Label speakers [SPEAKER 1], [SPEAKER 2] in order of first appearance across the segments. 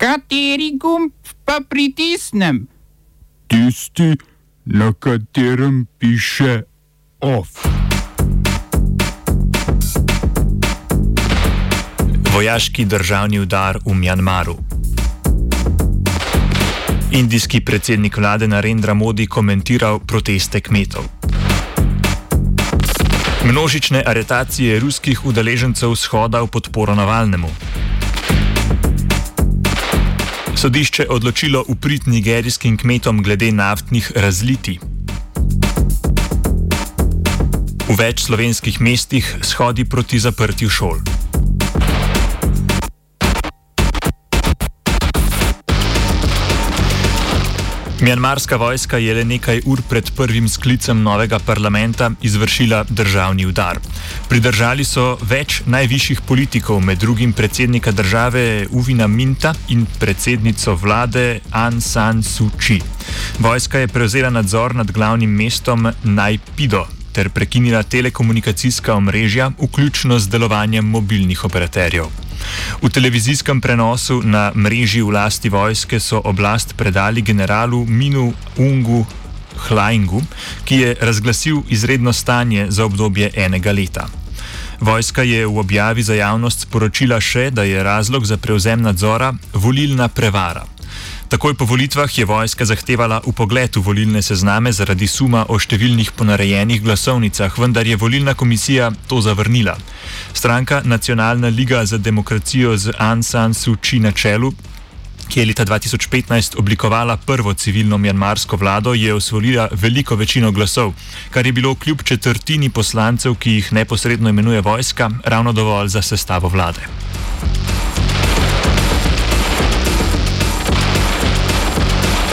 [SPEAKER 1] Kateri gumb pa pritisnem?
[SPEAKER 2] Tisti, na katerem piše OF.
[SPEAKER 3] Vojaški državni udar v Mjanmaru. Indijski predsednik vlade Narendra Modi komentiral proteste kmetov. Množične aretacije ruskih udeležencev shoda v podporo Navalnemu. Sodišče odločilo uprit nigerijskim kmetom glede naftnih razliti. V več slovenskih mestih shodi proti zaprtju šol. Mjanmarska vojska je le nekaj ur pred prvim sklicem novega parlamenta izvršila državni udar. Pridržali so več najvišjih politikov, med drugim predsednika države Uvina Minta in predsednico vlade Aung San Suu Kyi. Vojska je prevzela nadzor nad glavnim mestom Najpido ter prekinila telekomunikacijska omrežja, vključno z delovanjem mobilnih operaterjev. V televizijskem prenosu na mreži vlasti vojske so oblast predali generalu Minu Ungu Hlaingu, ki je razglasil izredno stanje za obdobje enega leta. Vojska je v objavi za javnost sporočila še, da je razlog za prevzem nadzora volilna prevara. Takoj po volitvah je vojska zahtevala upogled v volilne sezname zaradi suma o številnih ponarejenih glasovnicah, vendar je volilna komisija to zavrnila. Stranka Nacionalna liga za demokracijo z Aung San Suu Kyi na čelu. Ki je leta 2015 oblikovala prvo civilno mjanmarsko vlado, je osvojila veliko večino glasov, kar je bilo kljub četrtini poslancev, ki jih neposredno imenuje vojska, ravno dovolj za sestavo vlade.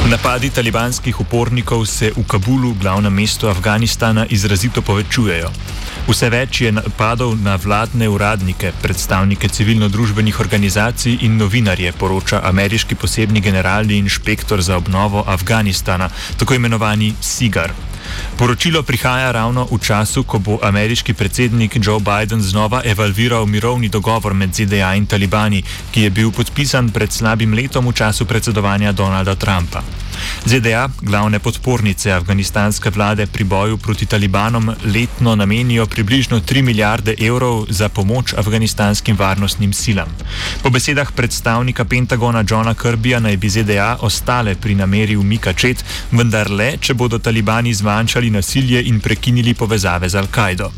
[SPEAKER 3] Napadi talibanskih upornikov se v Kabulu, glavnem mestu Afganistana, izrazito povečujejo. Vse več je napadov na vladne uradnike, predstavnike civilno-družbenih organizacij in novinarje, poroča ameriški posebni generalni inšpektor za obnovo Afganistana, tako imenovani SIGAR. Poročilo prihaja ravno v času, ko bo ameriški predsednik Joe Biden znova evalviral mirovni dogovor med ZDA in talibani, ki je bil podpisan pred slabim letom v času predsedovanja Donalda Trumpa. ZDA, glavne podpornice afganistanske vlade pri boju proti talibanom, letno namenijo približno 3 milijarde evrov za pomoč afganistanskim varnostnim silam. Po besedah predstavnika Pentagona Johna Kirbyja naj bi ZDA ostale pri nameri umika čet, vendar le, če bodo talibani zmanjšali nasilje in prekinili povezave z Al-Kaido.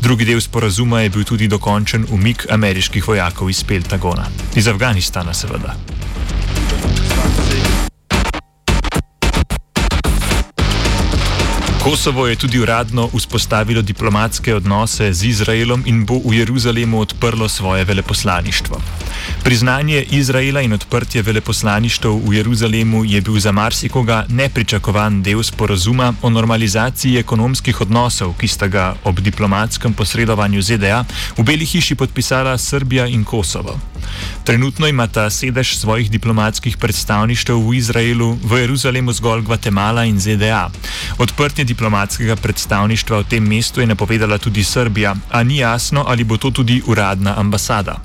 [SPEAKER 3] Drugi del sporazuma je bil tudi dokončen umik ameriških vojakov iz Pentagona. Iz Afganistana, seveda. Kosovo je tudi uradno vzpostavilo diplomatske odnose z Izraelom in bo v Jeruzalemu odprlo svoje veleposlaništvo. Priznanje Izraela in odprtje veleposlaništv v Jeruzalemu je bil za marsikoga nepričakovan del sporazuma o normalizaciji ekonomskih odnosov, ki sta ga ob diplomatskem posredovanju ZDA v Beli hiši podpisala Srbija in Kosovo. Trenutno imata sedež svojih diplomatskih predstavništev v Izraelu, v Jeruzalemu zgolj Gvatemala in ZDA. Odprtje diplomatskega predstavništva v tem mestu je napovedala tudi Srbija, a ni jasno, ali bo to tudi uradna ambasada.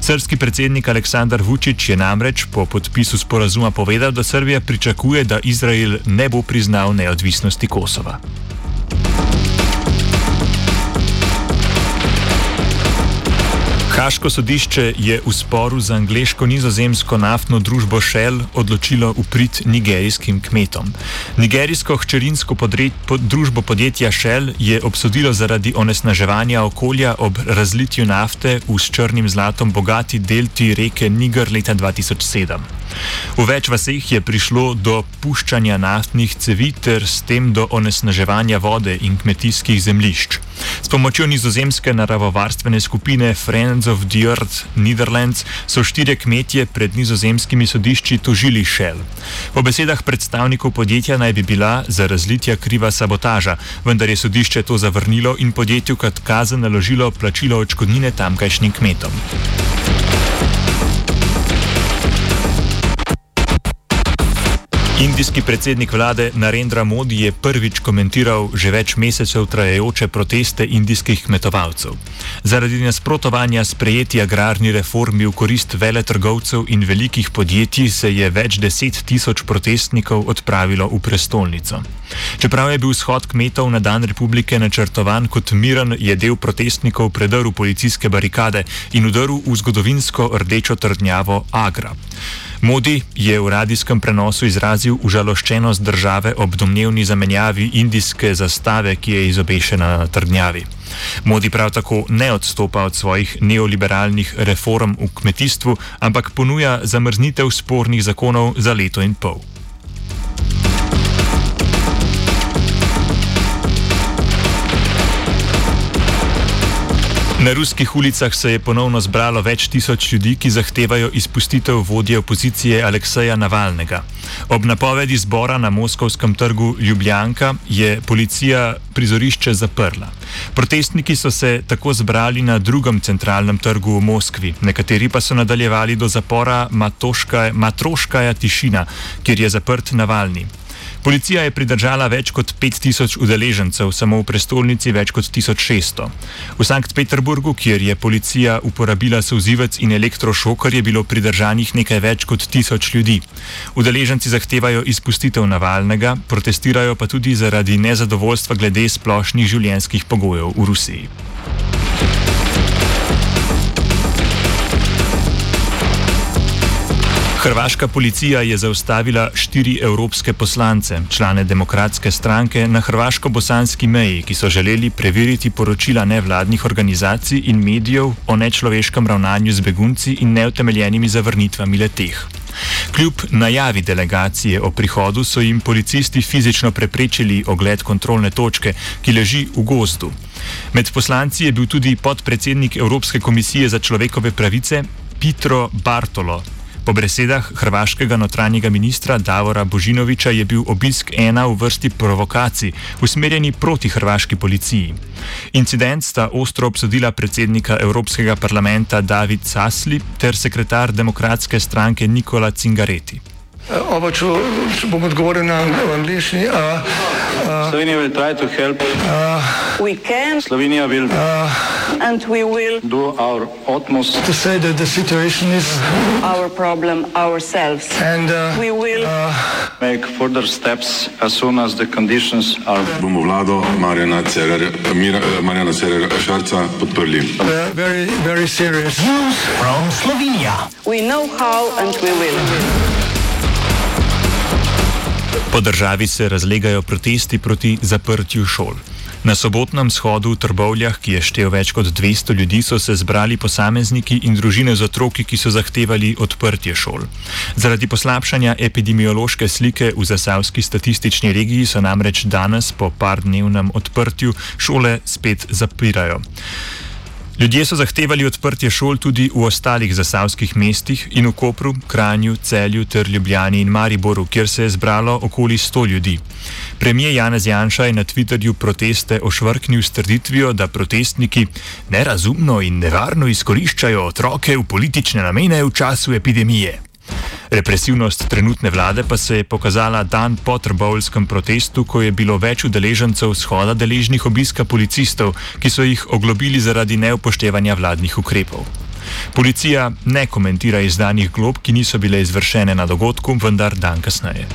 [SPEAKER 3] Srpski predsednik Aleksandar Vučić je namreč po podpisu sporazuma povedal, da Srbija pričakuje, da Izrael ne bo priznal neodvisnosti Kosova. Haško sodišče je v sporu z angliško-nizozemsko naftno družbo Shell odločilo uprit nigerijskim kmetom. Nigerijsko hčerinsko podred, pod, družbo podjetja Shell je obsodilo zaradi onesnaževanja okolja ob razlitju nafte v s črnim zlatom bogati delti reke Niger leta 2007. V več vaseh je prišlo do puščanja naftnih cevi ter s tem do onesnaževanja vode in kmetijskih zemljišč. S pomočjo nizozemske naravovarstvene skupine Friends of the Earth Netherlands so štiri kmetje pred nizozemskimi sodišči tožili Shell. Po besedah predstavnikov podjetja naj bi bila za razlitja kriva sabotaža, vendar je sodišče to zavrnilo in podjetju kot kazen naložilo plačilo očkodnine tamkajšnjim kmetom. Indijski predsednik vlade Narendra Modi je prvič komentiral že več mesecev trajajoče proteste indijskih kmetovalcev. Zaradi nasprotovanja sprejeti agrarni reformi v korist veletrgovcev in velikih podjetij se je več deset tisoč protestnikov odpravilo v prestolnico. Čeprav je bil shod kmetov na dan republike načrtovan kot miren, je del protestnikov predrl policijske barikade in udrl v zgodovinsko rdečo trdnjavo Agra. Modi je v radijskem prenosu izrazil užaloščenost države ob domnevni zamenjavi indijske zastave, ki je izobešena na trdnjavi. Modi prav tako ne odstopa od svojih neoliberalnih reform v kmetijstvu, ampak ponuja zamrznitev spornih zakonov za leto in pol. Na ruskih ulicah se je ponovno zbralo več tisoč ljudi, ki zahtevajo izpustitev vodje opozicije Alekseja Navalnega. Ob napovedi zbora na Moskovskem trgu Ljubljanka je policija prizorišče zaprla. Protestniki so se tako zbrali na drugem centralnem trgu v Moskvi, nekateri pa so nadaljevali do zapora Matroškaja Tišina, kjer je zaprt Navalni. Policija je pridržala več kot 5000 udeležencev, samo v prestolnici več kot 1600. V Sankt Peterburgu, kjer je policija uporabila sozivec in elektrošokar, je bilo pridržanih nekaj več kot 1000 ljudi. Udeleženci zahtevajo izpustitev Navalnega, protestirajo pa tudi zaradi nezadovoljstva glede splošnih življenjskih pogojev v Rusiji. Hrvaška policija je zaustavila štiri evropske poslance, člane demokratske stranke, na hrvaško-bosanski meji, ki so želeli preveriti poročila nevladnih organizacij in medijev o nečloveškem ravnanju z begunci in neutemeljenimi zavrnitvami leteh. Kljub najavi delegacije o prihodu so jim policisti fizično preprečili ogled kontrolne točke, ki leži v gozdu. Med poslanci je bil tudi podpredsednik Evropske komisije za človekove pravice Petro Bartolo. Po besedah hrvaškega notranjega ministra Davora Božinoviča je bil obisk ena v vrsti provokacij, usmerjeni proti hrvaški policiji. Incident sta ostro obsodila predsednika Evropskega parlamenta David Sasli ter sekretar demokratske stranke Nikola Cingareti.
[SPEAKER 4] Ovo ću, bom odgovoril na angliški.
[SPEAKER 5] Slovenija will try to help.
[SPEAKER 6] We can.
[SPEAKER 5] Slovenija will.
[SPEAKER 6] Uh, and we will.
[SPEAKER 5] Do our utmost.
[SPEAKER 4] To say that the situation is.
[SPEAKER 6] Our problem ourselves.
[SPEAKER 4] And uh,
[SPEAKER 6] we will.
[SPEAKER 5] Uh, make further steps as soon as the conditions are.
[SPEAKER 7] Bomo vlado Marjana Cererera Šarca podprli.
[SPEAKER 4] Very, very serious
[SPEAKER 6] news from Slovenia. We know how and we will.
[SPEAKER 3] Po državi se razlegajo protesti proti zaprtju šol. Na sobotnem shodu v Trbovljah, ki je štel več kot 200 ljudi, so se zbrali posamezniki in družine z otroki, ki so zahtevali odprtje šol. Zaradi poslabšanja epidemiološke slike v zasavski statistični regiji so namreč danes po par dnevnem odprtju šole spet zapirajo. Ljudje so zahtevali odprtje šol tudi v ostalih zasavskih mestih in v Kopru, Kranju, Celju ter Ljubljani in Mariboru, kjer se je zbralo okoli 100 ljudi. Premijer Janez Janša je na Twitterju proteste ošvrknil s trditvijo, da protestniki nerazumno in nevarno izkoriščajo otroke v politične namene v času epidemije. Represivnost trenutne vlade pa se je pokazala dan po trbovskem protestu, ko je bilo več udeležencev shoda deležnih obiska policistov, ki so jih oglobili zaradi neupoštevanja vladnih ukrepov. Policija ne komentira izdanih glob, ki niso bile izvršene na dogodku, vendar dan kasneje.